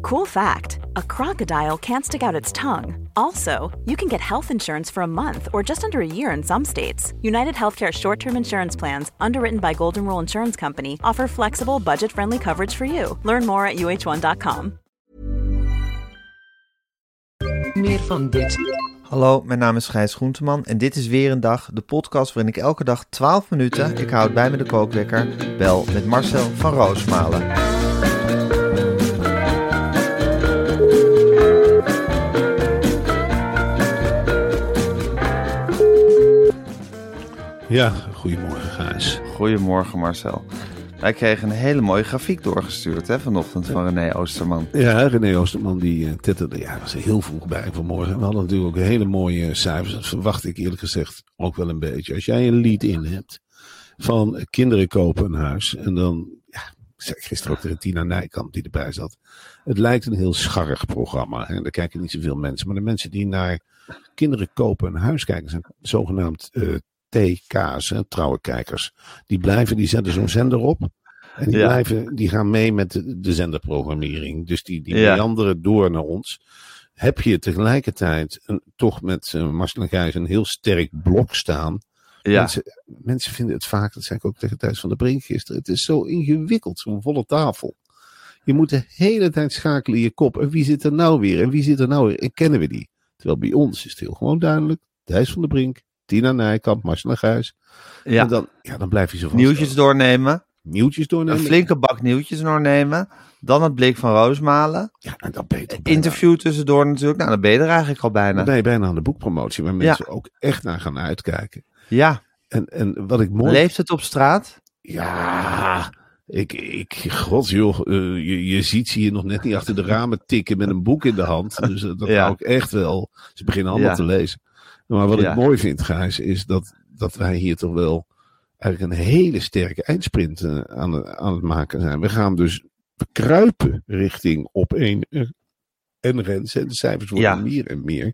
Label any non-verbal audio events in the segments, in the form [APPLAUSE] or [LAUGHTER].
Cool fact a crocodile can't stick out its tongue. Also, you can get health insurance for a month or just under a year in some states. United Healthcare short term insurance plans, underwritten by Golden Rule Insurance Company, offer flexible, budget friendly coverage for you. Learn more at uh1.com. Meer van dit. Hallo, mijn naam is Gijs Groenteman en dit is weer een dag, de podcast waarin ik elke dag 12 minuten, ik houd bij me de kookwekker, bel met Marcel van Roosmalen. Ja, goedemorgen Gijs. Goedemorgen Marcel. Wij kregen een hele mooie grafiek doorgestuurd hè, vanochtend van René Oosterman. Ja, René Oosterman die uh, twitterde, ja, was heel vroeg bij vanmorgen. We hadden natuurlijk ook hele mooie cijfers. Dat verwacht ik eerlijk gezegd ook wel een beetje. Als jij een lead in hebt van kinderen kopen een huis en dan, ja, ik zei gisteren ook tegen Tina Nijkamp die erbij zat. Het lijkt een heel scharrig programma. Hè? Daar kijken niet zoveel mensen. Maar de mensen die naar kinderen kopen een huis kijken zijn zogenaamd uh, TK's, hè, trouwe kijkers. Die blijven, die zetten zo'n zender op. En die, Ja. blijven, die gaan mee met de, de zenderprogrammering. Dus die, die Ja. meanderen door naar ons. Heb je tegelijkertijd een, toch met uh, Marcel en Gijs een heel sterk blok staan. Ja, Mensen, mensen vinden het vaak, dat zei ik ook tegen Thijs van der Brink gisteren. Het is zo ingewikkeld, zo'n volle tafel. Je moet de hele tijd schakelen in je kop. En wie zit er nou weer? En wie zit er nou weer? En kennen we die? Terwijl bij ons is het heel gewoon duidelijk. Thijs van der Brink, Tina Nijkamp, Marcel Gijs. ja. En dan, ja, dan blijf je zo van. nieuwtjes doornemen, Nieuwtjes een doornemen. flinke bak nieuwtjes doornemen, dan het blik van Roosmalen, Ja, en dan bijna- interview tussendoor natuurlijk. Nou, dan ben je er eigenlijk al bijna. ben je bijna aan de boekpromotie, waar Ja. mensen ook echt naar gaan uitkijken. Ja, En, en wat ik mooi leeft het op straat? Ja, ik, ik, god joh, eh, je, je ziet ze hier nog net niet achter de ramen tikken met een boek in de hand. [LAUGHS] Dus eh, dat Ja. hou ik echt wel. Ze beginnen allemaal Ja. te lezen. Maar wat Ja. ik mooi vind, Gijs, is dat, dat wij hier toch wel eigenlijk een hele sterke eindsprint eh, aan, het- aan het maken zijn. We gaan dus kruipen richting op één eh, en Rens. En de cijfers worden Ja. meer en meer.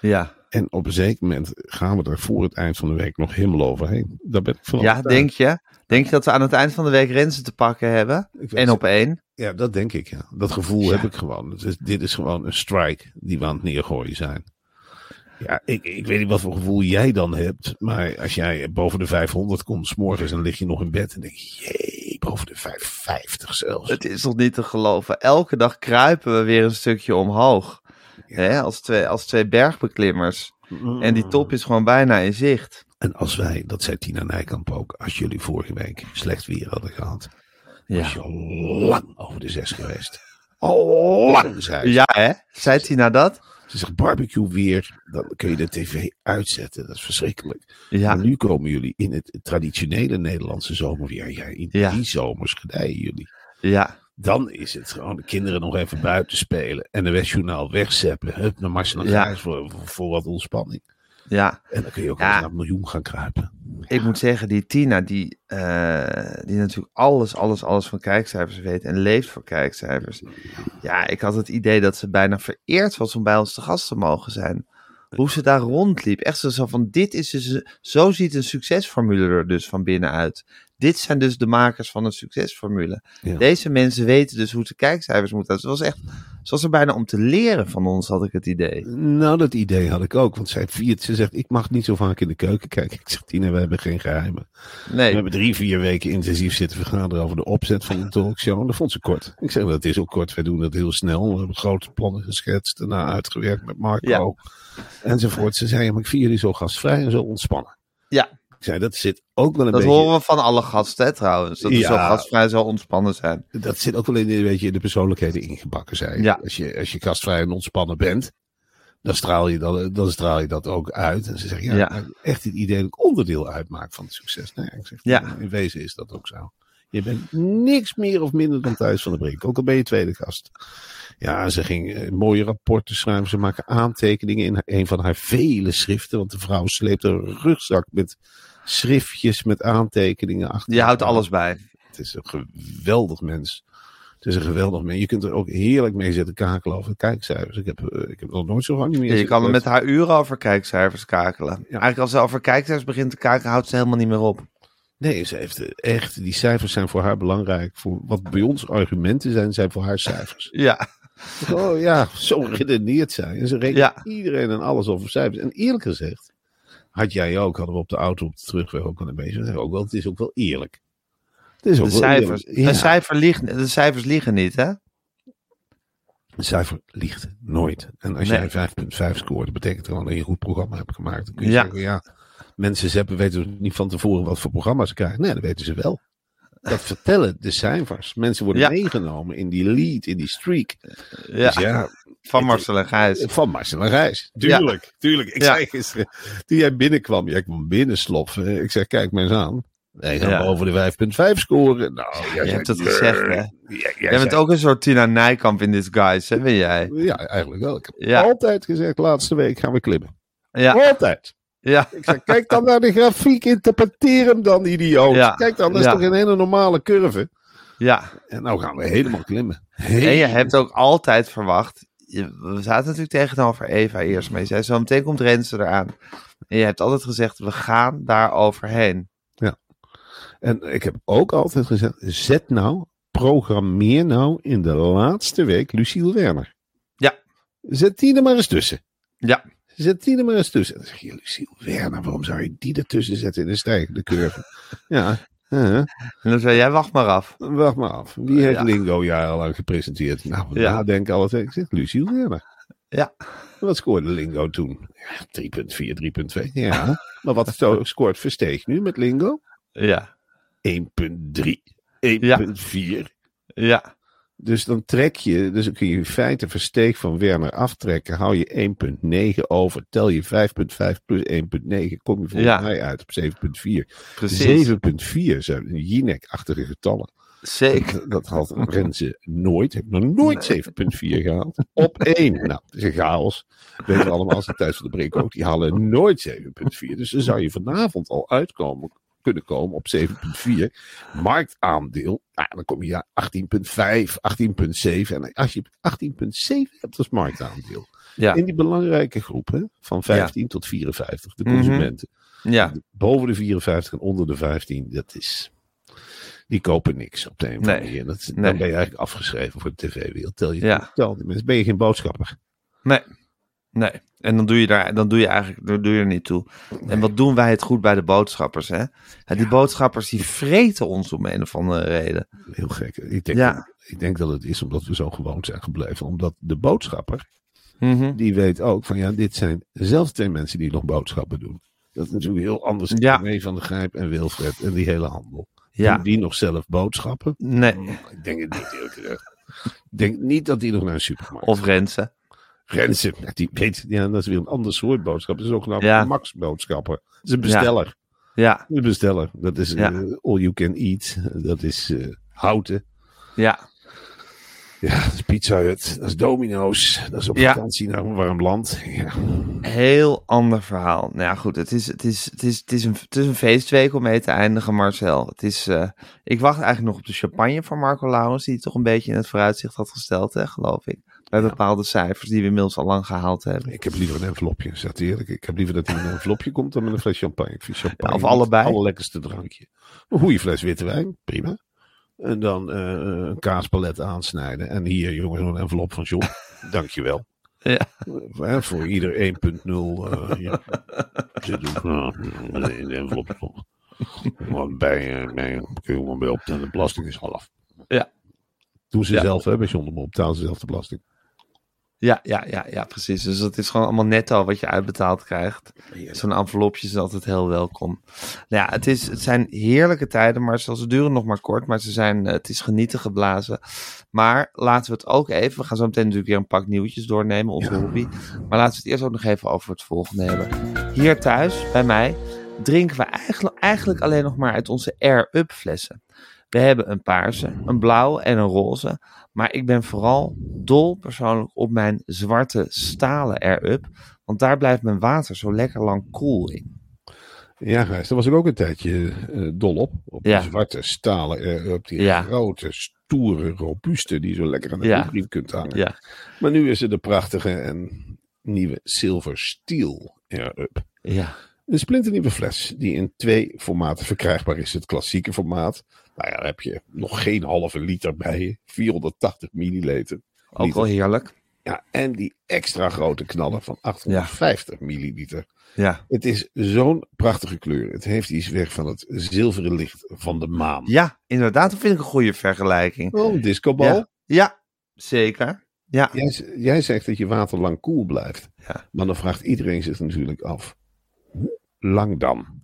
Ja, En op een zeker moment gaan we er voor het eind van de week nog helemaal overheen. Daar ben ik van ja denk je? Denk je dat we aan het eind van de week Rensen te pakken hebben? En op één? Ja, dat denk ik. Ja. Dat gevoel Ja. heb ik gewoon. Dit is gewoon een strike die we aan het neergooien zijn. Ja, ik, ik weet niet wat voor gevoel jij dan hebt. Maar als jij boven de 500 komt, s morgens, dan lig je nog in bed en denk je, jee, boven de 550 zelfs. Het is toch niet te geloven. Elke dag kruipen we weer een stukje omhoog. Hè, als, twee, als twee bergbeklimmers. En die top is gewoon bijna in zicht. En als wij, dat zei Tina Nijkamp ook, als jullie vorige week slecht weer hadden gehad, Ja, was je al lang over de zes geweest. Al lang, zei ze. ja hè? Zei Tina dat? Ze zegt barbecue weer, dan kun je de tv uitzetten. Dat is verschrikkelijk. Ja, Maar nu komen jullie in het traditionele Nederlandse zomerweer. Ja, in Ja. die zomers gedijen jullie. ja, Dan is het gewoon de kinderen nog even buiten spelen. En de Westjournaal wegzeppen. Hup, naar en Ja. Voor, voor, wat ontspanning. ja. En dan kun je ook Ja. naar het miljoen gaan kruipen. Ik moet zeggen, die Tina, die, eh, die natuurlijk alles, alles, alles van kijkcijfers weet en leeft voor kijkcijfers. Ja, ik had het idee dat ze bijna vereerd was om bij ons te gast te mogen zijn. Hoe ze daar rondliep. Echt zo van, dit is dus, zo ziet een succesformule er dus van binnenuit. Dit zijn dus de makers van een succesformule. Ja. Deze mensen weten dus hoe de kijkcijfers moeten. Het was echt, ze was er bijna om te leren van ons, had ik het idee. Nou, dat idee had ik ook. Want zij viert, ze zegt, ik mag niet zo vaak in de keuken kijken. [LAUGHS] Ik zeg, Tina, we hebben geen geheimen. We Nee, hebben drie, vier weken intensief zitten vergaderen over de opzet van de [LAUGHS] talkshow. En dat vond ze kort. Ik zeg, dat is ook kort. Wij doen dat heel snel. We hebben grote plannen geschetst. Daarna uitgewerkt met Marco. Ja. Enzovoort. Ze zei, maar ik vind jullie zo gastvrij en zo ontspannen. ja, Ik zei, dat zit ook wel een dat beetje... horen we van alle gasten hè, trouwens. Dat Ja. zo gastvrij zo ontspannen zijn. Dat zit ook wel in, een beetje in de persoonlijkheden ingebakken, zei je. Ja. Als je. Als je gastvrij en ontspannen bent, dan straal je dat, dan straal je dat ook uit. En ze zeggen, ja, echt het idee dat ik onderdeel uitmaak van het succes. Nee, ik zeg, Ja. in wezen is dat ook zo. Je bent niks meer of minder dan Thijs van der Brink. Ook al ben je tweede gast. Ja, ze ging eh, mooie rapporten schrijven. Ze maken aantekeningen in een van haar vele schriften. Want de vrouw sleept een rugzak met schriftjes met aantekeningen achter. Je houdt alles bij. Het is een geweldig mens. Het is een geweldig mens. Je kunt er ook heerlijk mee zitten kakelen over kijkcijfers. Ik heb, eh, ik heb nog nooit zo lang niet meer je zitten kan er met haar uren over kijkcijfers kakelen. Eigenlijk als ze over kijkcijfers begint te kakelen, houdt ze helemaal niet meer op. Nee, ze heeft echt, die cijfers zijn voor haar belangrijk. Voor wat bij ons argumenten zijn, zijn voor haar cijfers. [LAUGHS] Ja, Oh ja, zo redeneert zij. En ze rekent Ja. iedereen en alles over cijfers. En eerlijk gezegd, had jij ook, hadden we op de auto op de terugweg ook een beetje. zeggen Ook wel, het is ook wel eerlijk. Het is ook de wel cijfers. eerlijk. Ja, Een cijfer liegt, de cijfers liegen niet, hè? een cijfer liegt nooit. En als Nee. jij 5.5 scoort, dat betekent gewoon dat je een goed programma hebt gemaakt. Dan kun je Ja. zeggen, ja, mensen zeppen weten niet van tevoren wat voor programma's ze krijgen. Nee, dat weten ze wel. Dat vertellen de cijfers. Mensen worden Ja. meegenomen in die lead, in die streak. Ja, Dus ja, van Marcel en Gijs. Van Marcel en Gijs. Tuurlijk, tuurlijk. Ik Ja. zei gisteren, toen jij binnenkwam, jij kwam binnen sloffen. Ik zei, kijk mij eens aan. Wij gaan Ja. boven de 5.5 scoren. Nou, jij Je zei, hebt het gezegd, hè? Ja, jij Jij bent zei- ook een soort Tina Nijkamp in disguise, hè, ben jij? Ja, eigenlijk wel. Ik heb Ja. altijd gezegd, laatste week gaan we klimmen. Ja, Altijd. Ja, Ik zei, kijk dan naar de grafiek, interpreteer hem dan, idioot. Ja. Kijk dan, dat is Ja. toch een hele normale curve. ja. En nou gaan we helemaal klimmen. En je hebt ook altijd verwacht. we zaten natuurlijk tegenover Eva eerst, je zei zo meteen komt Renze eraan. En je hebt altijd gezegd, we gaan daar overheen. En ik heb ook altijd gezegd, zet nou, programmeer nou in de laatste week Luciel Werner. Ja. Zet die er maar eens tussen. Ja, Zet die er maar eens tussen. En dan zeg je, Luciel Werner, waarom zou je die ertussen zetten in de stijgende curve? [LAUGHS] ja, en dan zei jij, wacht maar af. wacht maar af. Wie heeft Ja. Lingo jarenlang gepresenteerd? Nou, we Ja. nadenken altijd. Ik zeg, Luciel Werner. Ja, Wat scoorde Lingo toen? Ja, 3.4, 3.2. Ja, [LAUGHS] maar wat zo scoort Versteeg nu met Lingo? ja, 1.3, 1.4. ja, Dus dan trek je, dus dan kun je in feite Versteeg van Werner aftrekken. Hou je 1.9 over, tel je 5.5 plus 1.9, kom je volgens Ja. mij uit op 7.4. precies. 7.4 zijn Jinek-achtige getallen. Zeker. Dat, dat had Renze nooit, heeft nog nooit 7.4 gehaald. Op 1. Nou, dat is een chaos. Weten we allemaal als de tijd van de break ook. Die halen nooit 7.4. Dus dan zou je vanavond al uitkomen kunnen komen op 7.4. Marktaandeel, nou, dan kom je ja 18.5, 18.7. En als je 18.7 hebt als marktaandeel. Ja, In die belangrijke groep hè, van 15 tot 54, de Mhm. consumenten. ja, Boven de 54 en onder de 15, dat is. Die kopen niks op de een of andere manier. Dat, Nee. Dan ben je eigenlijk afgeschreven voor de tv-wereld. Tel je Ja. tel die mensen. Ben je geen boodschapper? nee, nee. En dan doe je daar, dan doe je eigenlijk, dan doe je er niet toe. En wat doen wij het goed bij de boodschappers, hè? Ja, die boodschappers die vreten ons om een of andere reden. Heel gek. Ik denk, Ja. dat, ik denk dat het is omdat we zo gewoon zijn gebleven. Omdat de boodschapper, Mhm. die weet ook van ja, dit zijn zelfs twee mensen die nog boodschappen doen. Dat is natuurlijk heel anders dan Ja. René van de Grijp en Wilfred en die hele handel. Ja, Doen die nog zelf boodschappen? nee. Ik denk het niet eerlijk gezegd. Ik denk niet dat die nog naar een supermarkt Of Renze. Rensen, ja, die weet, ja, dat is weer een ander soort boodschap. Dat is ook een Ja. Max-boodschapper. Dat is een besteller. Ja, Een besteller. Dat is Ja. eh, all you can eat. Dat is eh, houten. ja, Ja, dat is Pizza Hut. Dat is Domino's. Dat is op Ja. vakantie naar een warm land. Ja. heel ander verhaal. Nou ja, goed, het is, het is, het is, het is, een, het is een feestweek om mee te eindigen, Marcel. Het is, eh, ik wacht eigenlijk nog op de champagne van Marco Laurens, die toch een beetje in het vooruitzicht had gesteld, hè, geloof ik. Bij bepaalde cijfers die we inmiddels al lang gehaald hebben. Ik heb liever een envelopje, zegt eerlijk. Ik heb liever dat hij met een envelopje komt dan met een fles champagne. Ik vind champagne Ja, of het allebei. allerlekkerste drankje. Een goede fles witte wijn, prima. En dan eh, een kaaspalet aansnijden. En hier, jongens, een envelop van John. [LAUGHS] Dankjewel. Ja. Voor ieder 1.0 eh ja. [LAUGHS] in de envelop. Want bij, bij, kun je bij optellen. De belasting is half. Ja. Doen ze Ja. zelf, hè, bij John de Mol. Betalen ze zelf de belasting. Ja, ja, ja, ja, precies. Dus het is gewoon allemaal netto wat je uitbetaald krijgt. Zo'n envelopje is altijd heel welkom. Nou ja, het, is, het zijn heerlijke tijden, maar ze duren nog maar kort. Maar ze zijn, eh, het is genieten geblazen. Maar laten we het ook even, we gaan zo meteen natuurlijk weer een pak nieuwtjes doornemen, onze Ja. hobby. Maar laten we het eerst ook nog even over het volgende hebben. Hier thuis, bij mij, drinken we eigenlijk, eigenlijk alleen nog maar uit onze Air-Up flessen. We hebben een paarse, een blauwe en een roze. Maar ik ben vooral dol persoonlijk op mijn zwarte stalen Air-Up. Want daar blijft mijn water zo lekker lang koel in. Ja, Gijs, daar was ik ook een tijdje eh, dol op. Op Ja. die zwarte stalen Air-Up, die Ja. grote, stoere, robuuste, die je zo lekker aan de Ja. kunt hangen. Ja, Maar nu is er de prachtige en nieuwe Silver Steel Air-Up. ja, Een splinternieuwe fles die in twee formaten verkrijgbaar is. Het klassieke formaat, nou ja, daar heb je nog geen halve liter bij je. 480 milliliter. ook Liter. wel heerlijk. Ja, en die extra grote knaller van 850 milliliter. Ja. Het is zo'n prachtige kleur. Het heeft iets weg van het zilveren licht van de maan. ja, inderdaad, dat vind ik een goede vergelijking. Oh, een discobal. Ja, ja zeker. Ja, Jij, jij zegt dat je water lang koel blijft. Ja. Maar dan vraagt iedereen zich natuurlijk af. Hoe lang dan?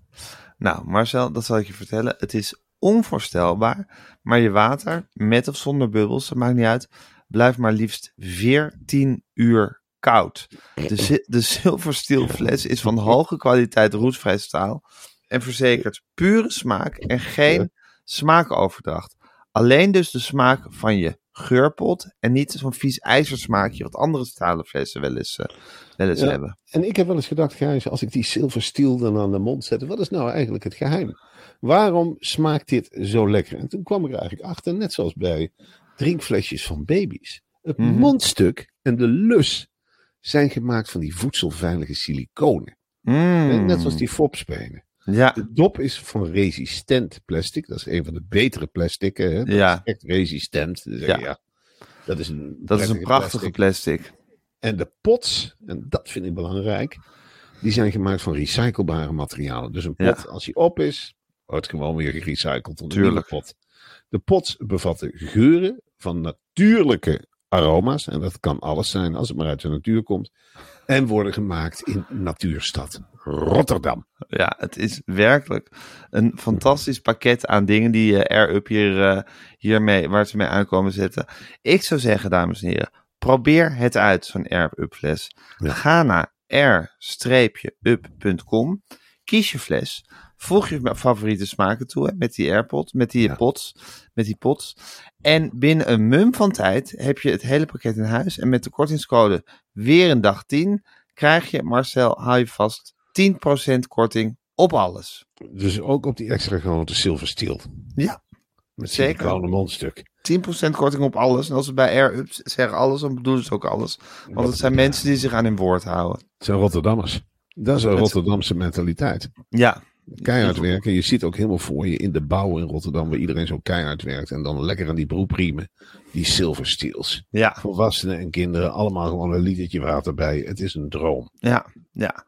nou Marcel, dat zal ik je vertellen. Het is onvoorstelbaar, maar je water, met of zonder bubbels, dat maakt niet uit, blijft maar liefst 14 uur koud. De, de zilversteel fles is van hoge kwaliteit roestvrij staal en verzekert pure smaak en geen smaakoverdracht. Alleen dus de smaak van je geurpot en niet zo'n vies ijzersmaakje wat andere stalen flessen wel eens, eh, wel eens Ja. hebben. En ik heb wel eens gedacht, Gijs, als ik die zilver steel dan aan de mond zet, wat is nou eigenlijk het geheim? Waarom smaakt dit zo lekker? En toen kwam ik er eigenlijk achter, net zoals bij drinkflesjes van baby's. Het Mhm. mondstuk en de lus zijn gemaakt van die voedselveilige siliconen. Mm. Net zoals die fopspenen. Ja, De dop is van resistent plastic. Dat is een van de betere plastieken. Hè? Dat Ja. is echt resistent. Dus Ja. ja. dat is een, dat is een prachtige plastic. plastic. En de pots, en dat vind ik belangrijk, die zijn gemaakt van recyclebare materialen. Dus een pot, Ja. als die op is, wordt gewoon weer gerecycled tot een pot. De pots bevatten geuren van natuurlijke aroma's. En dat kan alles zijn als het maar uit de natuur komt. En worden gemaakt in natuurstad Rotterdam. Ja, het is werkelijk een fantastisch pakket aan dingen die je Air-Up hier, eh, hiermee, waar ze mee aankomen zetten. Ik zou zeggen, dames en heren, probeer het uit, zo'n Air-Up fles. Ja. Ga naar r-up.com, kies je fles, voeg je favoriete smaken toe hè, met die AirPod, met die Ja. pots, met die pots. En binnen een mum van tijd heb je het hele pakket in huis. En met de kortingscode weer een dag 10 krijg je, Marcel, hou je vast, 10% korting op alles. Dus ook op die extra grote zilver steel. Ja, Met Zeker. siliconen mondstuk. 10% korting op alles. En als ze bij Air-Up zeggen alles, dan bedoelen ze ook alles. Want het zijn mensen die zich aan hun woord houden. Het zijn Rotterdammers. Dat is een Rotterdamse mentaliteit. Ja, Keihard werken. Je ziet ook helemaal voor je in de bouw in Rotterdam, waar iedereen zo keihard werkt. En dan lekker aan die broepriemen. Die silver steels. ja, Volwassenen en kinderen, allemaal gewoon een litertje water bij. Het is een droom. ja, ja.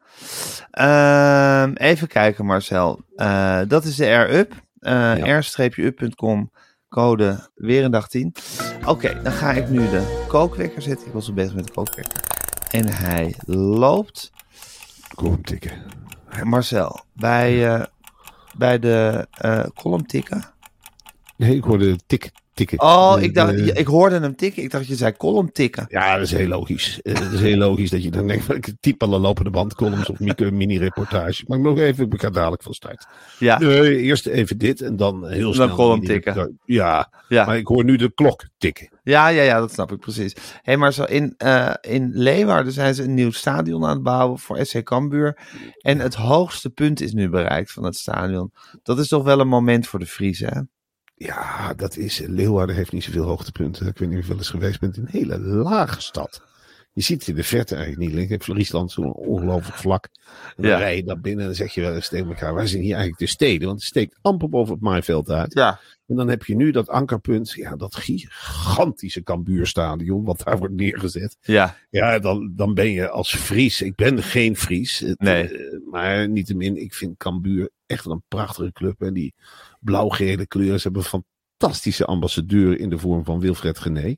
Ehm, even kijken, Marcel. Eh, dat is de Air-Up. Eh r-up.com, code weer een dag 10. Oké, dan ga ik nu de kookwekker zetten. Ik was al bezig met de kookwekker. En hij loopt. Kom tikken. Marcel, bij, eh, bij de eh column tikken. Nee, ik hoorde tik tikken. Oh, ik, dacht, ik hoorde hem tikken. Ik dacht dat je zei column tikken. Ja, dat is heel logisch. Eh, Het is heel logisch dat je dan denkt, ik typ alle lopende bandcolumns of mi- [LAUGHS] mini-reportage. Maar ik nog even, ik ga dadelijk van start. Ja, Nee, eerst even dit en dan heel snel. column die- tikken. Ja, ja. maar ik hoor nu de klok tikken. Ja, ja, ja, dat snap ik precies. Hé, hey, maar zo in, eh, in Leeuwarden zijn ze een nieuw stadion aan het bouwen voor SC Cambuur. En het hoogste punt is nu bereikt van het stadion. Dat is toch wel een moment voor de Friese, hè? Ja, dat is. Leeuwarden heeft niet zoveel hoogtepunten. Ik weet niet of je wel eens geweest bent een hele lage stad. Je ziet het in de verte eigenlijk niet liggen. Friesland zo'n ongelooflijk vlak. En dan Ja. rij je daar binnen en dan zeg je wel eens tegen elkaar: waar zijn hier eigenlijk de steden? Want het steekt amper boven het maaiveld uit. Ja. En dan heb je nu dat ankerpunt, ja, dat gigantische Cambuurstadion, wat daar wordt neergezet. Ja, Ja, dan, dan ben je als Fries. Ik ben geen Fries. Het, Nee. eh, maar niettemin, ik vind Cambuur echt een prachtige club. En die blauw-gele kleuren. Ze hebben een fantastische ambassadeur in de vorm van Wilfred Gené.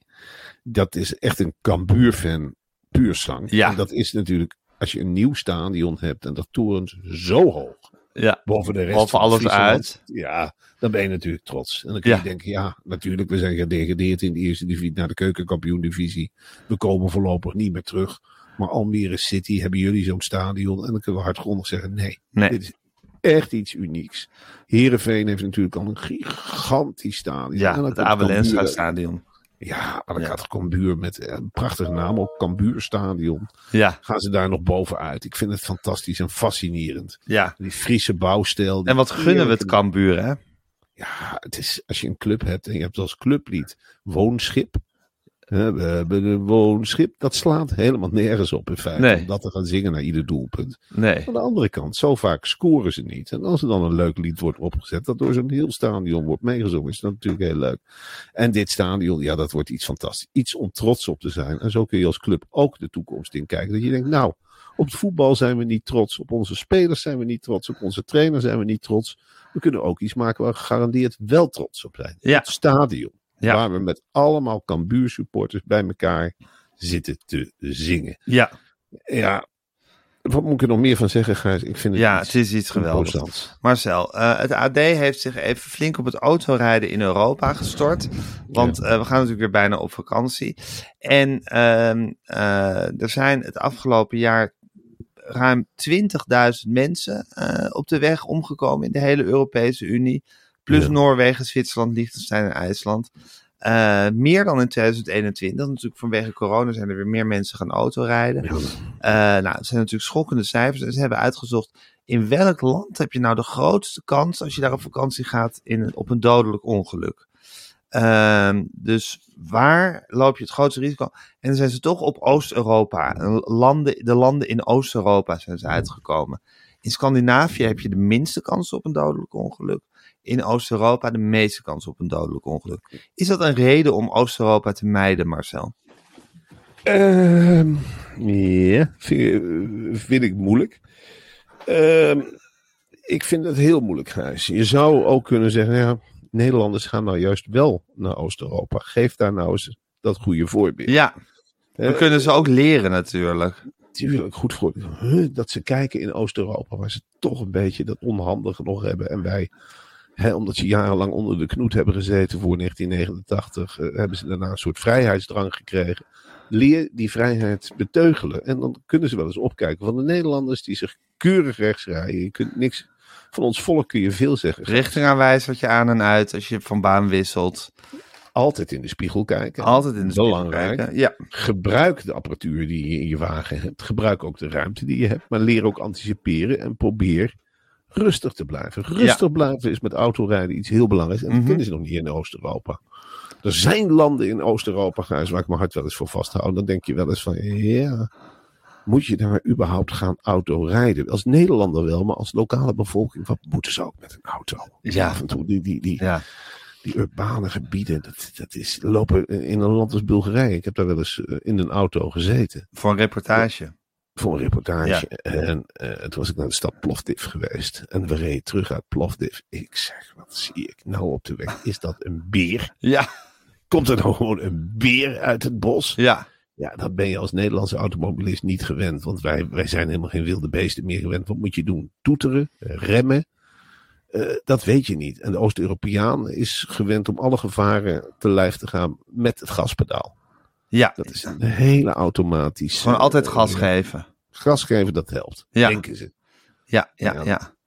Dat is echt een Cambuur-fan, puur zang. Ja. En dat is natuurlijk, als je een nieuw stadion hebt en dat torent zo hoog ja. boven de rest Boven van alles uit. Ja, dan ben je natuurlijk trots. En dan kun Ja. je denken, ja, natuurlijk, we zijn gedegradeerd in de eerste divisie naar de keukenkampioen-divisie. We komen voorlopig niet meer terug. Maar Almere City, hebben jullie zo'n stadion? En dan kunnen we hardgrondig zeggen, nee. Nee. Dit is echt iets unieks. Heerenveen heeft natuurlijk al een gigantisch stadion. Ja, het Cambuur- stadion. Ja, dan gaat Cambuur met eh, een prachtige naam, ook Cambuurstadion. Ja, Gaan ze daar nog bovenuit. Ik vind het fantastisch en fascinerend. ja. Die Friese bouwstijl. En wat gunnen we het Cambuur, hè? Ja, het is, als je een club hebt en je hebt als clublied woonschip. We hebben een woonschip. Dat slaat helemaal nergens op in feite. Nee. Om dat te gaan zingen naar ieder doelpunt. Nee. Aan de andere kant, zo vaak scoren ze niet. En als er dan een leuk lied wordt opgezet, dat door zo'n heel stadion wordt meegezongen, is dat natuurlijk heel leuk. En dit stadion, ja, dat wordt iets fantastisch. Iets om trots op te zijn. En zo kun je als club ook de toekomst in kijken. Dat je denkt, nou, op het voetbal zijn we niet trots. Op onze spelers zijn we niet trots. Op onze trainer zijn we niet trots. We kunnen ook iets maken waar we gegarandeerd wel trots op zijn. Ja. Het stadion. Ja. Waar we met allemaal Cambuur supporters bij elkaar zitten te zingen. Ja, Ja, wat moet ik er nog meer van zeggen, Gijs? Ik vind het ja iets het is iets geweldigs. Marcel, eh, het AD heeft zich even flink op het autorijden in Europa gestort. Want eh, we gaan natuurlijk weer bijna op vakantie. En ehm, eh, er zijn het afgelopen jaar ruim 20.000 mensen op de weg omgekomen in de hele Europese Unie. Plus Ja. Noorwegen, Zwitserland, Liechtenstein en IJsland. Eh, meer dan in 2021. Natuurlijk vanwege corona zijn er weer meer mensen gaan autorijden. Eh, nou, het zijn natuurlijk schokkende cijfers. En ze hebben uitgezocht in welk land heb je nou de grootste kans als je daar op vakantie gaat in, op een dodelijk ongeluk. Ehm, dus waar loop je het grootste risico? En dan zijn ze toch op Oost-Europa. Landen, de landen in Oost-Europa zijn ze uitgekomen. In Scandinavië heb je de minste kans op een dodelijk ongeluk. In Oost-Europa de meeste kans op een dodelijk ongeluk. Is dat een reden om Oost-Europa te mijden, Marcel? Ehm, ja, vind, vind ik moeilijk. Ehm, ik vind het heel moeilijk, Gijs. Je zou ook kunnen zeggen, ja, Nederlanders gaan nou juist wel naar Oost-Europa. Geef daar nou eens dat goede voorbeeld. Ja, we kunnen ze ook leren natuurlijk. Natuurlijk goed voor huh, dat ze kijken in Oost-Europa, waar ze toch een beetje dat onhandige nog hebben. En wij, omdat ze jarenlang onder de knoet hebben gezeten voor 1989, eh, hebben ze daarna een soort vrijheidsdrang gekregen. Leer die vrijheid beteugelen. En dan kunnen ze wel eens opkijken van de Nederlanders die zich keurig rechts rijden. Je kunt niks, van ons volk kun je veel zeggen. Richting aanwijzertje aan en uit als je van baan wisselt. Altijd in de spiegel kijken. Altijd in de spiegel Belangrijk. kijken. Ja, Gebruik de apparatuur die je in je wagen hebt. Gebruik ook de ruimte die je hebt. Maar leer ook anticiperen en probeer rustig te blijven. Rustig blijven is met autorijden iets heel belangrijks. En dat Mhm. kennen ze nog niet in Oost-Europa. Er zijn landen in Oost-Europa, waar ik mijn hart wel eens voor vasthoud. Dan denk je wel eens van, ja, moet je daar überhaupt gaan autorijden? Als Nederlander wel, maar als lokale bevolking, wat moeten ze ook met een auto? Ja. Af en toe die, die, die, ja. die urbane gebieden, dat, dat is lopen in een land als Bulgarije. Ik heb daar wel eens eh, in een auto gezeten voor een reportage. Voor een reportage. En eh, toen was ik naar de stad Plovdiv geweest. En we reden terug uit Plovdiv. Ik zeg, wat zie ik nou op de weg? Is dat een beer? Ja, Komt er nou gewoon een beer uit het bos? ja, Ja, dat ben je als Nederlandse automobilist niet gewend. Want wij, wij zijn helemaal geen wilde beesten meer gewend. Wat moet je doen? Toeteren? Remmen? Eh, dat weet je niet. En de Oost-Europeaan is gewend om alle gevaren te lijf te gaan met het gaspedaal. Ja. Dat is een hele automatische... Gewoon altijd eh, gas geven. Gas geven, dat helpt. Ja. Denken ze. Ja, ja, Ja. ja.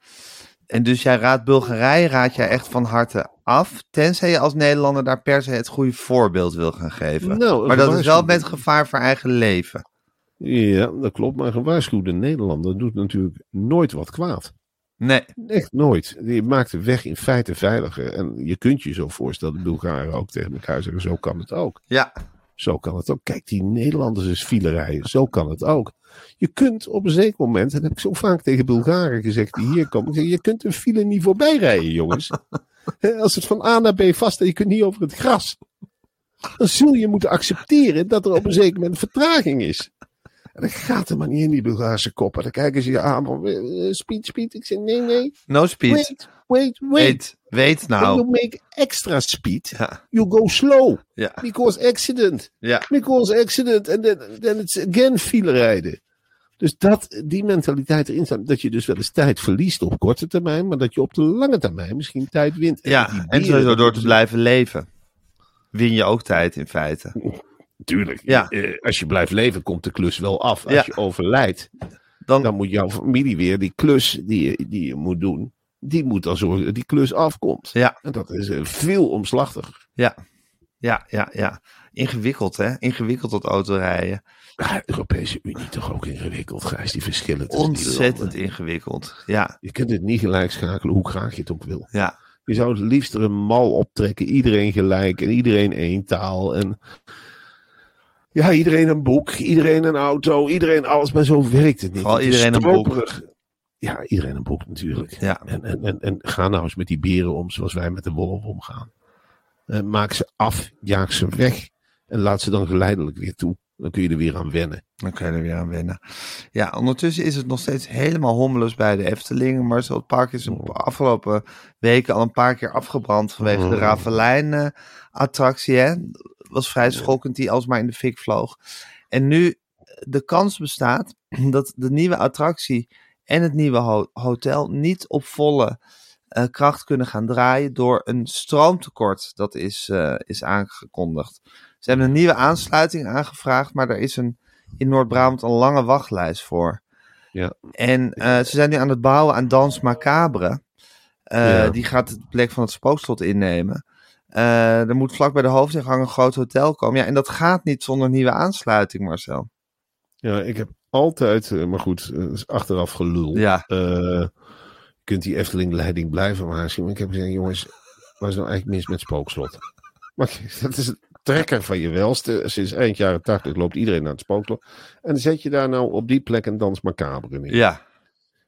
En dus jij raadt Bulgarije raad jij echt van harte af, tenzij je als Nederlander daar per se het goede voorbeeld wil gaan geven. Nou, maar dat is wel met gevaar voor eigen leven. Ja, dat klopt. Maar een gewaarschuwde Nederlander doet natuurlijk nooit wat kwaad. Nee, Echt nooit. Die maakt de weg in feite veiliger. En je kunt je zo voorstellen, de Bulgaren ook tegen elkaar zeggen, zo kan het ook. ja, Zo kan het ook. Kijk, die Nederlanders is file rijden. Zo kan het ook. Je kunt op een zeker moment, en dat heb ik zo vaak tegen Bulgaren gezegd die hier komen, je kunt een file niet voorbij rijden, jongens. Als het van A naar B vast en je kunt niet over het gras. Dan zul je moeten accepteren dat er op een zeker moment vertraging is. En dat gaat er maar niet in die Bulgaarse koppen. Dan kijken ze je aan van, eh, speed, speed. Ik zeg, nee, nee. no speed. Wait, wait, wait. Weet, weet When you make extra speed, Ja, you go slow. ja, Because accident. ja. Because accident. En then, then it's again file rijden. Dus dat, die mentaliteit erin staat. Dat je dus wel eens tijd verliest op korte termijn. Maar dat je op de lange termijn misschien tijd wint. En Ja, en sowieso door te blijven leven. Win je ook tijd in feite. Tuurlijk. Ja. Eh, als je blijft leven komt de klus wel af. Als Ja. je overlijdt. Dan, Dan moet jouw familie weer die klus die je, die je moet doen, die moet dan zorgen dat die klus afkomt. Ja. En dat is eh, veel omslachtiger. ja, ja, ja, ja. Ingewikkeld, hè? Ingewikkeld dat autorijden. Ja, de Europese Unie toch ook ingewikkeld, Gijs, die verschillen Ontzettend ingewikkeld. Ja, Je kunt het niet gelijk schakelen, hoe graag je het ook wil. ja. Je zou het liefst er een mal optrekken, iedereen gelijk en iedereen één taal. En ja, iedereen een boek, iedereen een auto, iedereen alles, maar zo werkt het niet. Is iedereen een boek. Ja, iedereen een boek natuurlijk. Ja. En, en, en, en ga nou eens met die beren om zoals wij met de wolf omgaan. Eh, maak ze af, jaag ze weg en laat ze dan geleidelijk weer toe. Dan kun je er weer aan wennen. Dan kun je er weer aan wennen. Ja, ondertussen is het nog steeds helemaal hommeles bij de Efteling. Maar zo het park is de afgelopen weken al een paar keer afgebrand vanwege de Mm. Ravelijn-attractie. Was vrij schokkend die alsmaar in de fik vloog. En nu de kans bestaat [CLEARS THROAT] dat de nieuwe attractie en het nieuwe ho- hotel niet op volle eh, kracht kunnen gaan draaien door een stroomtekort dat is, eh, is aangekondigd. Ze hebben een nieuwe aansluiting aangevraagd, maar er is een, in Noord-Brabant een lange wachtlijst voor. Ja. En eh, ze zijn nu aan het bouwen aan Dans Macabre. Ja. Die gaat de plek van het spookslot innemen. Eh, er moet vlak bij de hoofdingang een groot hotel komen. Ja, en dat gaat niet zonder nieuwe aansluiting, Marcel. Ja, ik heb altijd, eh, maar goed, eh, achteraf gelul. Ja. Kunt die Efteling-leiding blijven waarschuwen. Ik heb gezegd, jongens, wat is nou eigenlijk mis met Spookslot? [LAUGHS] Maar dat is het trekker van je welste. Sinds eind jaren tachtig loopt iedereen naar het Spookslot. En dan zet je daar nou op die plek een dans macabre in. Ja,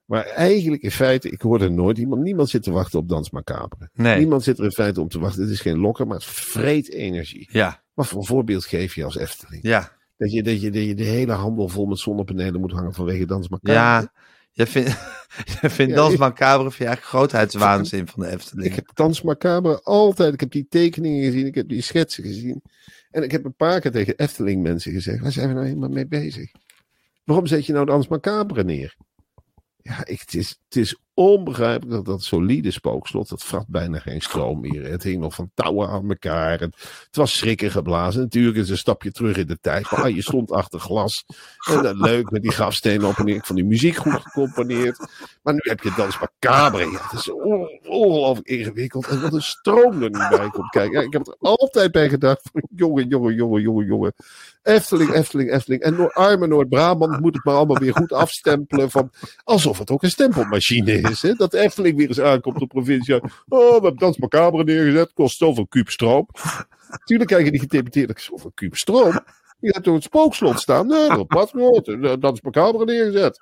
Maar eigenlijk in feite, ik hoorde nooit iemand, niemand zit te wachten op dans macabre. nee. Niemand zit er in feite om te wachten. Het is geen lokker, maar het vreet energie. Ja, Wat voor voorbeeld geef je als Efteling? ja, Dat je, dat, je, dat je de hele handel vol met zonnepanelen moet hangen vanwege dans macabre. ja. Jij vindt, [LAUGHS] jij vindt Ja, Dans Macabre vind je eigenlijk grootheidswaanzin van de Efteling. Ik heb Dans Macabre altijd. Ik heb die tekeningen gezien. Ik heb die schetsen gezien. En ik heb een paar keer tegen Efteling mensen gezegd. Waar zijn we nou helemaal mee bezig? Waarom zet je nou Dans Macabre neer? Ja, ik, het, is, het is onbegrijpelijk dat dat solide spookslot. Dat vat bijna geen stroom meer. Het hing nog van touwen aan elkaar. Het, was schrikken geblazen. Natuurlijk is een stapje terug in de tijd. Maar je stond achter glas. En dat leuk met die grafstenen op en neer. Ik vond die muziek goed gecomponeerd. Maar nu heb je Dans Macabre. Ja, het is on- ongelooflijk ingewikkeld. En wat een stroom er nu bij komt kijken. Ik heb er altijd bij gedacht. Jongen, jongen, jongen, jongen, jongen. Efteling, Efteling, Efteling. En Noord, arme Noord-Brabant moet het maar allemaal weer goed afstempelen. Van, alsof het ook een stempelmachine is. Hè? Dat Efteling weer eens aankomt op provincie. Oh, we hebben Dans Macabre neergezet. Kost zoveel kuub stroom. Tuurlijk krijg je die gedeputeerd. Zoveel kuub stroom. Je hebt door het spookslot staan. Nee, dat past nooit. Dans Macabre neergezet.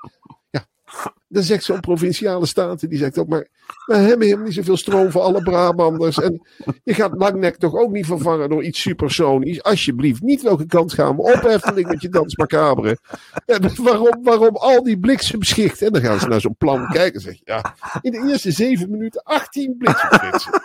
Dan zegt zo'n provinciale staten, die zegt ook maar, we hebben helemaal niet zoveel stroom voor alle Brabanders. En je gaat Langnek toch ook niet vervangen door iets supersonisch. Alsjeblieft, niet welke kant gaan we op, Efteling, met je dans macabre. Waarom, waarom al die bliksemschichten? En dan gaan ze naar zo'n plan kijken en zeggen, ja, in de eerste zeven minuten 18 bliksemschichten.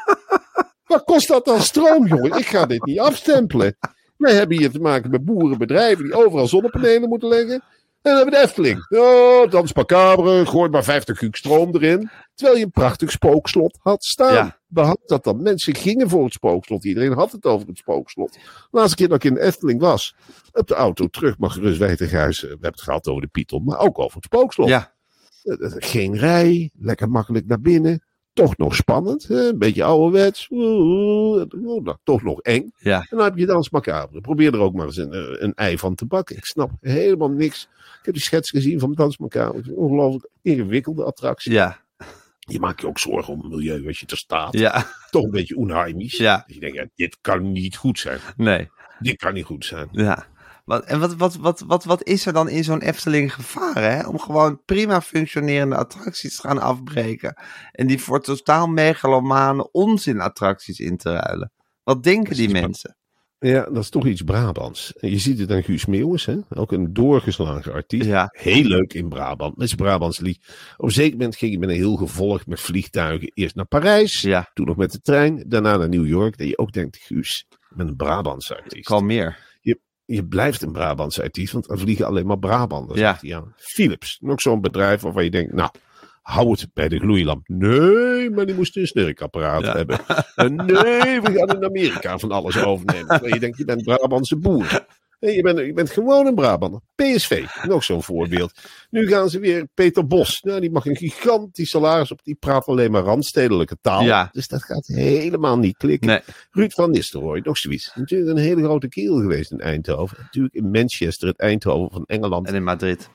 Wat kost dat dan stroom, jongen? Ik ga dit niet afstempelen. Wij hebben hier te maken met boerenbedrijven die overal zonnepanelen moeten leggen. En dan hebben we de Efteling. Oh, dans macabre, gooi maar 50 kuub stroom erin. Terwijl je een prachtig spookslot had staan. Ja. Behalve dat dan mensen gingen voor het spookslot. Iedereen had het over het spookslot. De laatste keer dat ik in de Efteling was, op de auto terug, mag gerust weten, Gijs. We hebben het gehad over de Python, maar ook over het spookslot. Ja, Eh, eh, Geen rij, lekker makkelijk naar binnen. Toch nog spannend, hè? een beetje ouderwets. Nou, toch nog eng. ja. En dan heb je dans macabre. Probeer er ook maar eens een, eh, een ei van te bakken. Ik snap helemaal niks. Ik heb die schets gezien van dans macabre. Ongelooflijk ingewikkelde attractie. Ja, Je maakt je ook zorgen om het milieu als je er staat. ja, Toch een beetje onheimisch. Ja. Dat je denkt, ja, dit kan niet goed zijn. nee. Dit kan niet goed zijn. Ja. Wat, en wat, wat, wat, wat, wat is er dan in zo'n Efteling gevaar, hè? Om gewoon prima functionerende attracties te gaan afbreken. En die voor totaal megalomane onzinattracties in te ruilen. Wat denken die mensen? Ja, dat is toch iets Brabants. Je ziet het aan Guus Meeuwis, hè? ook een doorgeslagen artiest. Ja. Heel leuk in Brabant, met zijn Brabants lied. Op een zeker moment ging je met een heel gevolg met vliegtuigen eerst naar Parijs. Ja, Toen nog met de trein, daarna naar New York. Dat je ook denkt, Guus, ik ben een Brabantse artiest. kalmeer. Je blijft een Brabantse artiest, want er vliegen alleen maar Brabanders. Ja. zegt hij aan. Philips, nog zo'n bedrijf waarvan je denkt, nou, hou het bij de gloeilamp. Nee, maar die moesten een snurkapparaat Ja. hebben. En nee, we gaan in Amerika van alles overnemen. [LAUGHS] Je denkt, je bent Brabantse boer. Je bent, je bent gewoon een Brabander. PSV, nog zo'n voorbeeld. Nu gaan ze weer Peter Bos. Nou, die mag een gigantisch salaris op. Die praat alleen maar randstedelijke taal. Ja. Dus dat gaat helemaal niet klikken. Nee. Ruud van Nistelrooy, nog zoiets. Natuurlijk een hele grote kerel geweest in Eindhoven. Natuurlijk in Manchester, het Eindhoven van Engeland. En in Madrid.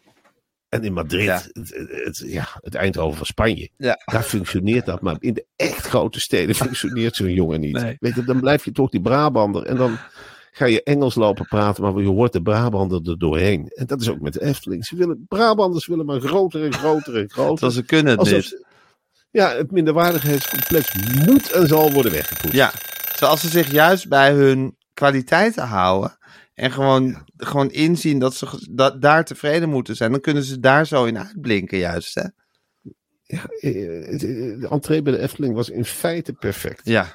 En in Madrid, Ja. Het, het- ja, het Eindhoven van Spanje. Ja. Daar functioneert dat. Maar in de echt grote steden [LAUGHS] functioneert zo'n jongen niet. Nee. Weet je, dan blijf je toch die Brabander. En dan ga je Engels lopen praten, maar je hoort de Brabander er doorheen. En dat is ook met de Efteling. Ze willen, Brabanders willen maar groter en groter en groter. Terwijl ze kunnen het Alsof niet. ze- ja, het minderwaardigheidscomplex moet en zal worden weggepoetst. Ja, zoals ze zich juist bij hun kwaliteiten houden. En gewoon, gewoon inzien dat ze ge- da- daar tevreden moeten zijn. Dan kunnen ze daar zo in uitblinken, juist. Hè? Ja, eh, eh, de entree bij de Efteling was in feite perfect. Ja,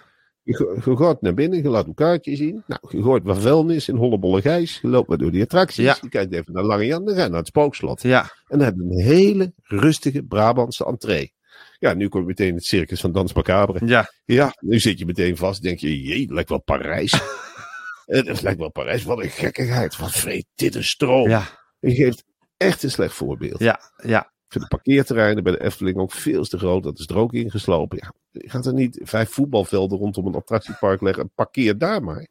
Je, go- je gaat naar binnen, je laat een kaartje zien. Nou, je hoort waar vuilnis in Hollebolle Gijs. Je loopt maar door die attracties. Ja. Je kijkt even naar Lange Jan, dan ga je naar het spookslot. ja, En dan heb je een hele rustige Brabantse entree. Ja, nu kom je meteen in het circus van Dans Macabre. ja. Ja, nu zit je meteen vast. Denk je, jee, het lijkt wel Parijs. [LAUGHS] het lijkt wel Parijs. Wat een gekkigheid. Wat vreet dit een stroom. Ja, Je geeft echt een slecht voorbeeld. ja, ja. Ik vind de parkeerterreinen bij de Efteling ook veel te groot. Dat is er ook ingeslopen. Ja, je gaat er niet vijf voetbalvelden rondom een attractiepark leggen. Parkeer daar maar.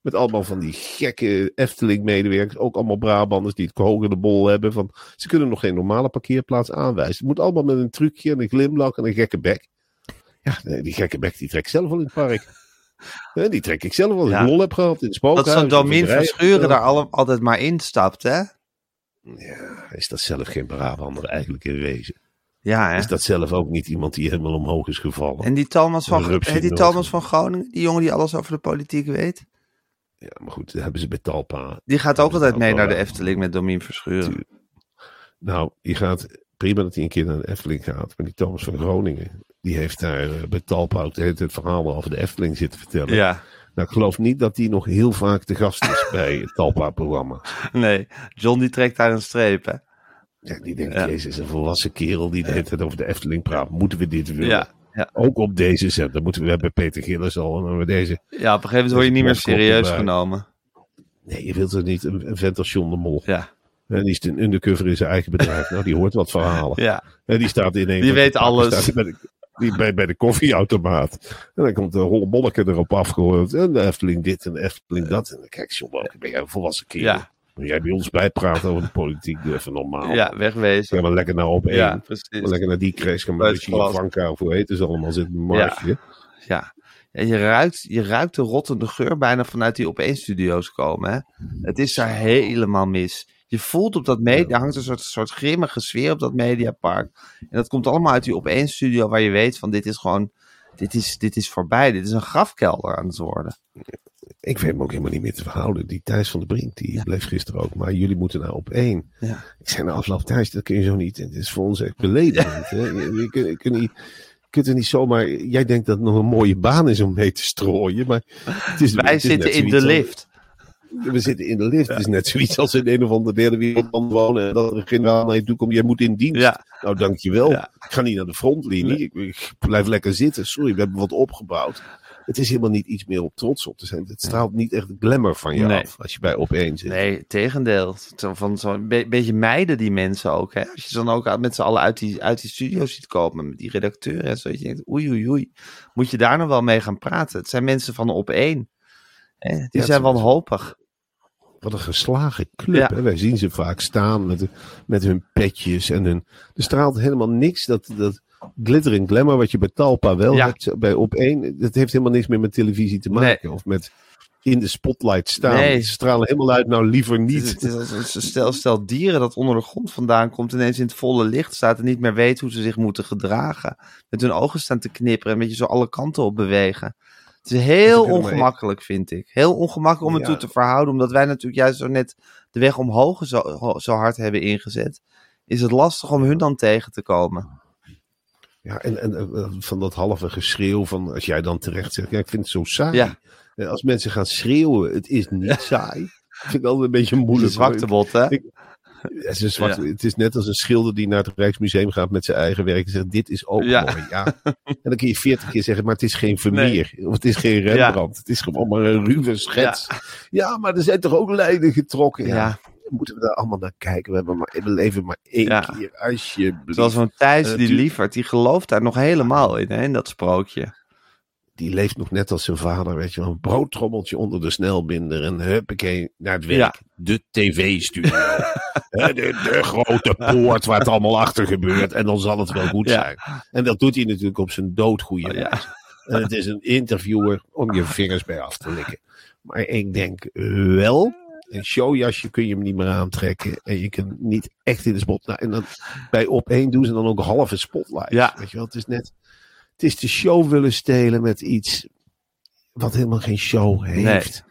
Met allemaal van die gekke Efteling-medewerkers. Ook allemaal Brabanders die het hoog in de bol hebben. Van, ze kunnen nog geen normale parkeerplaats aanwijzen. Het moet allemaal met een trucje en een glimlach en een gekke bek. Ja, die gekke bek [LAUGHS] die trek ik zelf wel in het park. Ja, die trek ik zelf wel. Als Ja. ik lol heb gehad in het spookhuis. Dat zo'n Domien Rijen. Verschuren daar alle, altijd maar instapt, hè? Ja, is dat zelf geen Brabander eigenlijk in wezen? Ja, hè? Is dat zelf ook niet iemand die helemaal omhoog is gevallen? En die Thomas van, hè, die. Thomas van Groningen, die jongen die alles over de politiek weet, Ja, maar goed, dat hebben ze bij Talpa. die gaat ook altijd mee naar de Efteling met Domien Verschuren. Nou, je gaat prima dat hij een keer naar de Efteling gaat. Maar die Thomas van Groningen, die heeft daar eh, bij Talpa ook tijd verhalen over de Efteling zitten vertellen. Ja, Nou, ik geloof niet dat hij nog heel vaak te gast is [LAUGHS] bij het Talpa-programma. nee. John die trekt daar een streep, hè? Ja, die denkt, Ja. jezus, een volwassen kerel die de tijd over de Efteling praat. Moeten we dit willen? Ja, ja. Ook op deze zender. Moeten we hebben Peter Gillis al. En dan we deze. Ja, op een gegeven moment word je niet meer serieus erbij. genomen. Nee, je wilt er niet een, een vent als John de Mol. Ja, En die is een undercover in zijn eigen bedrijf. nou, die hoort wat verhalen. ja. En die staat in een Die weet alles. staat die bij, bij de koffieautomaat. En dan komt de hollebolleke erop afgehoord. En de Efteling dit en de Efteling dat. En dan kijk John, wel, ben jij een volwassen kerel? Ja. Jij bij ons bijpraat over de politiek, doe even normaal. Ja, wegwezen. Ga maar lekker naar op één. Ja, precies. lekker naar die crash. Ga maar Bij naar het. Vanka of hoe heet ze allemaal zitten. Marsje. Ja. Ja, je, ruikt, je ruikt de rottende geur bijna vanuit die opeenstudio's komen. Hè? Het is daar helemaal mis. Je voelt op dat media, er hangt een soort, soort grimmige sfeer op dat mediapark. En dat komt allemaal uit die opeenstudio waar je weet van dit is gewoon, dit is, dit is voorbij. Dit is een grafkelder aan het worden. Ik weet me ook helemaal niet meer te verhouden. Die Thijs van de Brink, die bleef gisteren ook. Maar jullie moeten nou op één. Ja. Ik zei na afloop, Thijs, dat kun je zo niet. Het is voor ons echt beledigend. Hè? Je, je, kunt- je, kunt niet, je kunt er niet zomaar... Jij denkt dat het nog een mooie baan is om mee te strooien. Maar het is, Wij het is zitten in de lift. We zitten in de lift. Het is net zoiets als in een of andere derde wereldland wonen. En dat er een generaal naar je toe komt. Jij moet in dienst. Ja. Nou, dankjewel. Ja. Ik ga niet naar de frontlinie. Ik, ik blijf lekker zitten. Sorry, we hebben wat opgebouwd. Het is helemaal niet iets meer om trots op te zijn. Het straalt niet echt glamour van je Nee. af. Als je bij opeen zit. Nee, tegendeel. Van zo'n be- beetje mijden die mensen ook. Hè? Als je ze dan ook met z'n allen uit die, uit die studio ziet komen met die redacteuren en zo. Dat je denkt, oei oei oei. Moet je daar nog wel mee gaan praten? Het zijn mensen van op één. Hè? Die zijn is- wanhopig. Wat een geslagen club. Ja. Hè? Wij zien ze vaak staan met, met hun petjes. En hun, er straalt helemaal niks. Dat, dat glitter en glamour wat je bij Talpa wel Ja. hebt. Bij op één. Dat heeft helemaal niks meer met televisie te maken. Of met in de spotlight staan. Nee. Ze stralen helemaal uit. Nou, liever Het is, niet. het is als een stel, stel dieren dat onder de grond vandaan komt, ineens in het volle licht staat en niet meer weet hoe ze zich moeten gedragen. Met hun ogen staan te knipperen en een beetje zo alle kanten op bewegen. Het is heel ongemakkelijk, vind ik. Heel ongemakkelijk om het Ja. toe te verhouden, omdat wij natuurlijk juist zo net de weg omhoog zo, zo hard hebben ingezet. Is het lastig om hun dan tegen te komen? Ja, en, en eh, van dat halve geschreeuw van als jij dan terecht zegt, ja, ik vind het zo saai. Ja. Eh, Als mensen gaan schreeuwen, het is niet [LAUGHS] saai. vind ik altijd een beetje moeilijk. zwaktebot, hè? Ik- Het is, zwart, Ja. het is net als een schilder die naar het Rijksmuseum gaat met zijn eigen werk en zegt: Dit is ook Ja. mooi. Ja. En dan kun je veertig keer zeggen: Maar het is geen Vermeer. Of het is geen Rembrandt. Het is gewoon maar een ruwe schets. Ja. maar er zijn toch ook lijnen getrokken. Ja. Moeten we daar allemaal naar kijken? We, hebben maar, we leven maar één keer, alsjeblieft. Zoals zo'n Thijs, Eh, die lieverd, die gelooft daar nog helemaal in, hè, in dat sprookje. Die leeft nog net als zijn vader, weet je wel. Een broodtrommeltje onder de snelbinder en huppakee naar het werk. Ja. De tv-studio. [LAUGHS] De, de grote poort waar het allemaal achter gebeurt. En dan zal het wel goed Ja. zijn. En dat doet hij natuurlijk op zijn doodgoeie Oh, ja. En het is een interviewer om je vingers bij af te likken. Maar ik denk wel, een showjasje kun je hem niet meer aantrekken. En je kunt niet echt in de spot. Nou, en dan bij op één doen ze dan ook halve spotlights. Ja. Weet je wel, het is net. Het is de show willen stelen met iets wat helemaal geen show heeft.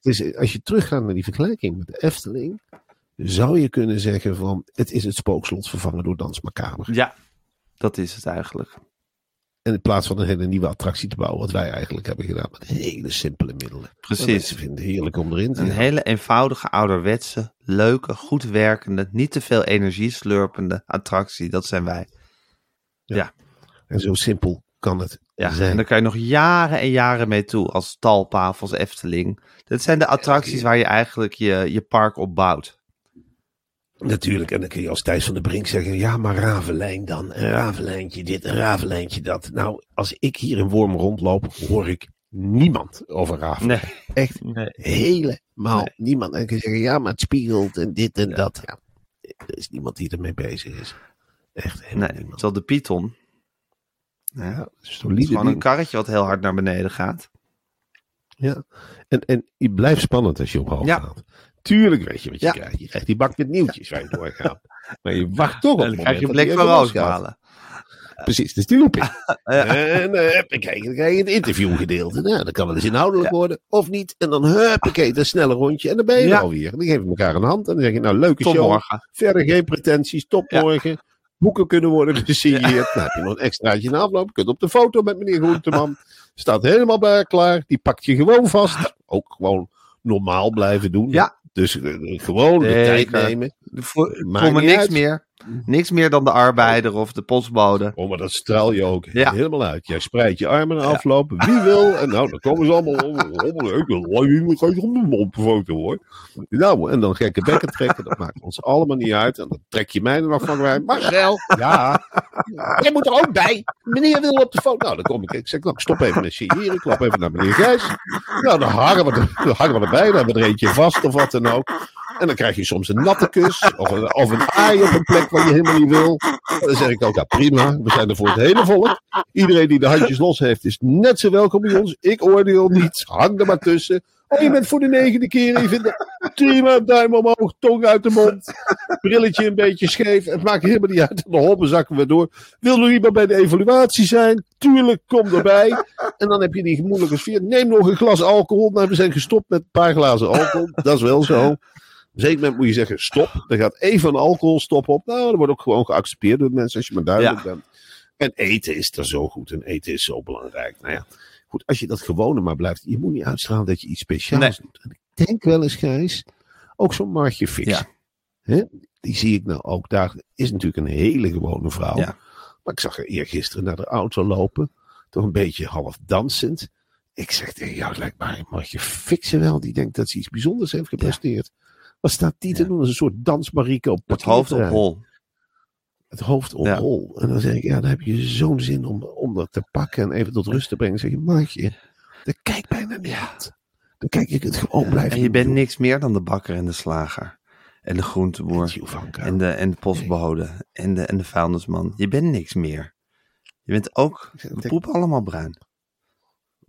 Is, als je teruggaat naar die vergelijking met de Efteling, zou je kunnen zeggen van het is het spookslot vervangen door Dans Macabre. Ja, dat is het eigenlijk. En in plaats van een hele nieuwe attractie te bouwen, wat wij eigenlijk hebben gedaan met hele simpele middelen. Precies. Mensen vinden het heerlijk om erin te Een gaan. hele eenvoudige, ouderwetse, leuke, goed werkende, niet te veel energie slurpende attractie. Dat zijn wij. En zo simpel kan het Ja, zijn. en daar kan je nog jaren en jaren mee toe als Talpa of als Efteling. Dat zijn de attracties waar je eigenlijk je, je park op bouwt. Natuurlijk, en dan kun je als Thijs van der Brink zeggen, ja, maar Ravelijn dan, een Ravelijntje dit, een Ravelijntje dat. Nou, als ik hier in Worm rondloop, hoor ik niemand over Ravelijn. Nee. Echt [LAUGHS] nee. helemaal Nee. niemand. En dan kun je zeggen, ja, maar het spiegelt en dit en Ja. dat. Ja, er is niemand die ermee bezig is. Echt helemaal Nee, niemand. terwijl de Python, ja, Ja, solide gewoon een karretje wat heel hard naar beneden gaat. Ja. En, en je blijft spannend als je omhoog Ja. gaat. Tuurlijk weet je wat je Ja. krijgt. Je krijgt die bak met nieuwtjes waar je doorgaat. [LAUGHS] Maar je wacht toch op En dan krijg je blik van roosmalen. Precies, dat is looping. [LAUGHS] Ja. En uh, huppakee, dan krijg je het interviewgedeelte. Nou, dan kan het eens inhoudelijk worden of niet. En dan huppakee, een snelle rondje en dan ben je Ja. er alweer. Dan geven we elkaar een hand en dan zeg je, nou, leuke Tot show. morgen. Verder geen pretenties, tot morgen. Boeken kunnen worden [LAUGHS] gesigneerd. Nou, heb je nog een extraatje in afloop. Je kunt op de foto met meneer Groenteman. Staat helemaal bij klaar. Die pakt je gewoon vast. Ook gewoon normaal blijven doen. Ja. Dus eh, gewoon de tijd Zeker. nemen. Voor, Maakt me niks uit. meer. Niks meer dan de arbeider of de postbode. Oh, maar dat straal je ook Ja. helemaal uit. Jij spreidt je armen na afloop. Wie wil? En nou, dan komen ze allemaal. Ik wil op de mond foto hoor. Nou, en dan gekke bekken trekken. Dat maakt ons allemaal niet uit. En dan trek je mij er nog van bij. Marcel, ja. Jij moet er ook bij. Meneer wil op de foto. Nou, dan kom ik. Ik zeg, nou, ik stop even met signeren. Ik klap even naar meneer Gijs. Nou, dan hangen we, er, dan hangen we erbij. Dan hebben we er eentje vast of wat dan ook. En dan krijg je soms een natte kus. Of een, of een aai op een plek waar je helemaal niet wil. Dan zeg ik ook, ja prima, we zijn er voor het hele volk. Iedereen die de handjes los heeft is net zo welkom bij ons. Ik oordeel niet, hang er maar tussen. Oh, je bent voor de negende keer je vindt het prima, duim omhoog, tong uit de mond. Brilletje een beetje scheef, het maakt helemaal niet uit. De hoppen zakken we door. Wil er iemand bij de evaluatie zijn? Tuurlijk, kom erbij. En dan heb je die gemoedelijke sfeer. Neem nog een glas alcohol. Nou, we zijn gestopt met een paar glazen alcohol. Dat is wel zo. Op een zeker moment moet je zeggen, stop. Er gaat even een alcoholstop op. Nou, dat wordt ook gewoon geaccepteerd door de mensen als je maar duidelijk bent. En eten is er zo goed. En eten is zo belangrijk. Nou ja, goed, als je dat gewone maar blijft. Je moet niet uitstralen dat je iets speciaals Nee. doet. En ik denk wel eens, Gijs, ook zo'n Martje Fix. Ja. Hè? Die zie ik nou ook daar. Is natuurlijk een hele gewone vrouw. Ja. Maar ik zag haar eergisteren naar de auto lopen. Toch een beetje half dansend. Ik zeg tegen jou, lijkt mij Martje Fixen wel. Die denkt dat ze iets bijzonders heeft gepresteerd. Wat staat die te doen als een soort dansmarieke op Het hoofd op hol. Het hoofd op hol. En dan zeg ik, ja, dan heb je zo'n zin om, om dat te pakken en even tot rust te brengen. Dan zeg je, Martje, dan kijk bijna niet uit. Dan kijk je het gewoon blijven En je bent niks meer dan de bakker en de slager. En de groenteboer. En de, en de postbode. En de, en de vuilnisman. Je bent niks meer. Je bent ook... We poepen allemaal bruin.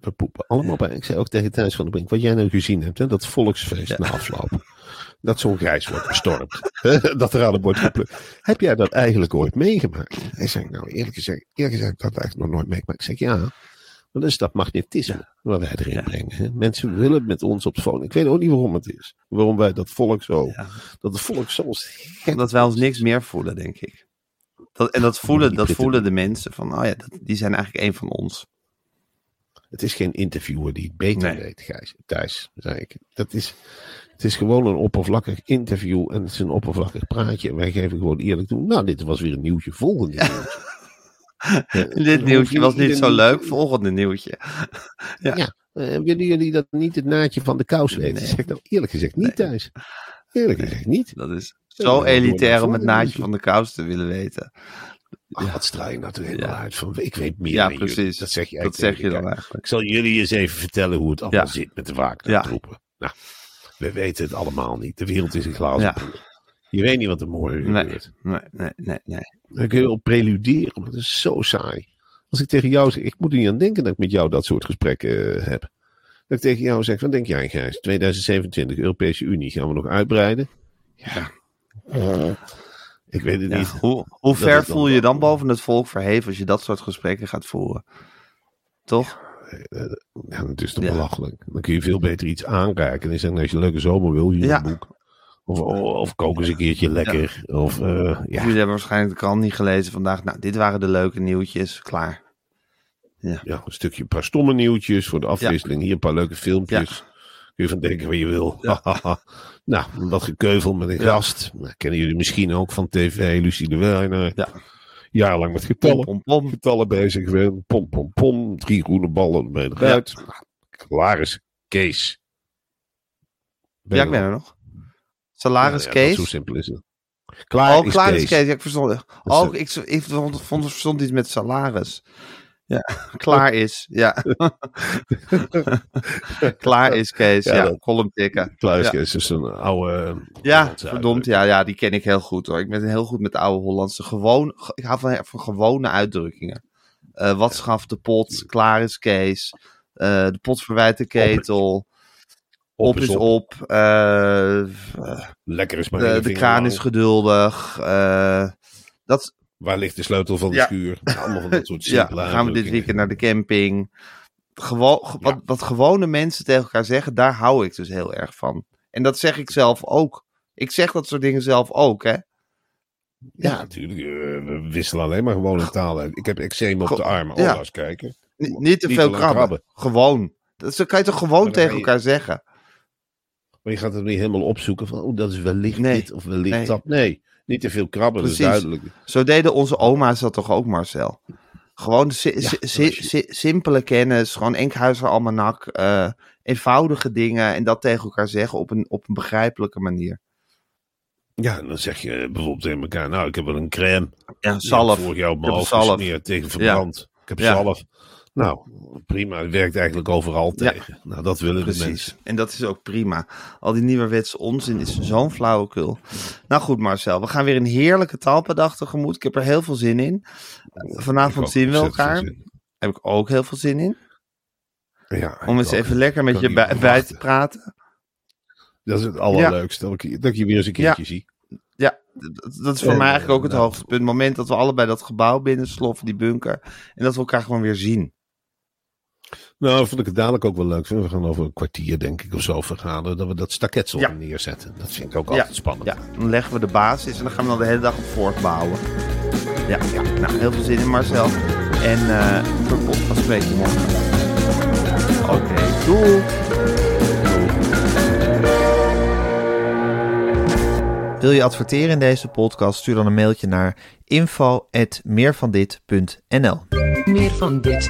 We poepen allemaal bij. Ik zei ook tegen Thijs van der Brink, wat jij nou gezien hebt, hè, dat volksfeest Ja. na afloop. Dat zo'n grijs wordt gestormd. hè, dat er aan de bord geplukt. Heb jij dat eigenlijk ooit meegemaakt? Hij zei, nou eerlijk gezegd, eerlijk gezegd, ik dat eigenlijk nog nooit meegemaakt. Ik zeg, ja, maar dat is dat magnetisme wat wij erin Ja. brengen. Hè. Mensen willen met ons op de phone. Ik weet ook niet waarom het is. Waarom wij dat volk zo, Ja. dat het volk zo Dat wij ons niks meer voelen, denk ik. Dat, en dat voelen, dat voelen de mensen van, oh ja, dat, die zijn eigenlijk een van ons. Het is geen interviewer die het beter Nee. weet, Gijs. Thijs, zei ik. Dat is, Het is gewoon een oppervlakkig interview en het is een oppervlakkig praatje. En wij geven gewoon eerlijk toe. Nou, dit was weer een nieuwtje. Volgende nieuwtje. [LAUGHS] Dit nieuwtje was niet zo leuk. Volgende nieuwtje. [LAUGHS] Ja. Ja. Eh, willen jullie dat niet het naadje van de kous weten? Nee. Zeg ik nou eerlijk gezegd niet thuis. Eerlijk gezegd niet. Dat is zo elitair om het naadje van de kous te willen weten. Ach, wat straal je nou toch helemaal Ja. uit van, ik weet meer Ja, dan jullie. precies. Dat zeg je, Dat zeg dan elkaar. eigenlijk. Ik zal jullie eens even vertellen hoe het allemaal zit met de vaak Ja. troepen. Nou, we weten het allemaal niet. De wereld is een glazen. Je weet niet wat er morgen Nee. gebeurt. Nee, nee, nee, nee. Dan kun je op preluderen, maar dat is zo saai. Als ik tegen jou zeg, ik moet er niet aan denken dat ik met jou dat soort gesprekken eh, heb. Dat ik tegen jou zeg, wat denk jij Gijs? 2027, Europese Unie, gaan we nog uitbreiden? Ja. Ik weet het Ja, niet. Hoe, hoe ver voel je dan boven het volk verheven als je dat soort gesprekken gaat voeren? Toch? Ja, het is toch Ja. belachelijk. Dan kun je veel beter iets aanreiken. En zeggen, als je een leuke zomer wil, hier Ja. een boek. Of, of kook eens een keertje lekker. Of, eh, ja. Jullie hebben waarschijnlijk de krant niet gelezen vandaag. Nou, dit waren de leuke nieuwtjes. Klaar. ja, een stukje, een paar stomme nieuwtjes voor de afwisseling. Hier een paar leuke filmpjes. Kun je van denken wat je wil. [LAUGHS] nou, dat gekeuvel met een gast. Nou, kennen jullie misschien ook van tv. Lucie de Wijner. Ja. Jarenlang met Pom, getallen. pom, pom. Getallen bezig geweest. Pom, pom, pom. Drie groene ballen erbij eruit. Klaar is Kees. Ben Ja, ik ben er nog. Salaris ja, Kees. Zo simpel is het. Klaar oh, is klaar Kees. is Kees. Ja, ik verstond. Oh, ik, ik vond, vond, verstond iets met salaris. Ja, [LAUGHS] klaar is. Ja. [LAUGHS] klaar is Kees. Ja, Ja, column tikken. Klaar is Ja. Kees. is een oude... Ja, Hollandse verdomd. Ja, ja, die ken ik heel goed hoor. Ik ben heel goed met de oude Hollandse. Gewoon, ge- ik hou van, van gewone uitdrukkingen. Eh, wat schaft de pot? Klaar is Kees. Eh, de pot verwijt de ketel. Op, is op. Eh, eh, Lekker is maar de, de kraan is geduldig. Eh, dat, Waar ligt de sleutel van de Ja. schuur? Allemaal van dat soort [LAUGHS] ja, simpele gaan we dit weekend naar de camping. Gewoon, ge- wat, wat gewone mensen tegen elkaar zeggen, daar hou ik dus heel erg van. En dat zeg ik zelf ook. Ik zeg dat soort dingen zelf ook, hè? Ja, natuurlijk. eh, we wisselen alleen maar gewoon een taal uit. Ik heb eczeem op Go- de armen. ja. Oh, eens kijken. N- niet te Niet veel krabben. krabben. Gewoon. Dat kan je toch gewoon tegen je- elkaar zeggen. Maar je gaat het niet helemaal opzoeken van, oh, dat is wellicht Nee. dit of wellicht Nee. dat. Nee, niet te veel krabben, dat is Precies. duidelijk. Zo deden onze oma's dat toch ook, Marcel? Gewoon si- Ja, si- si- simpele kennis, gewoon Enkhuizer Almanak, eh eenvoudige dingen en dat tegen elkaar zeggen op een, op een begrijpelijke manier. Ja, en dan zeg je bijvoorbeeld tegen elkaar, nou, ik heb wel een crème. Ja, zalf. Vorig jaar op mijn hoofd tegen verbrand. Ik heb Ja. zalf. Nou, prima. Het werkt eigenlijk overal Ja. tegen. Nou, dat willen de Precies. mensen. En dat is ook prima. Al die nieuwerwetse onzin is zo'n flauwekul. Nou goed, Marcel, we gaan weer een heerlijke taalpadag tegemoet. Ik heb er heel veel zin in. Vanavond zien we elkaar. Heb ik ook heel veel zin in. Ja, Om eens ook. even lekker met Kan je bij, bij te praten. Dat is het allerleukste. Dat, ik, dat ik je weer eens een keertje zie. Ja, dat, is voor En, mij eigenlijk ook het eh, nou. hoogtepunt. Het moment dat we allebei dat gebouw binnensloffen, die bunker. En dat we elkaar gewoon weer zien. Nou, vond ik het dadelijk ook wel leuk. We gaan over een kwartier, denk ik, of zo vergaderen. Dat we dat staketsel Ja. neerzetten. Dat vind ik ook Ja. altijd spannend. Ja, dan leggen we de basis en dan gaan we dan de hele dag op voortbouwen. Ja, ja. nou heel veel zin in Marcel. En eh voor de podcast je morgen. Oké, doei. Wil je adverteren in deze podcast? Stuur dan een mailtje naar info.meervandit.nl Meer van dit.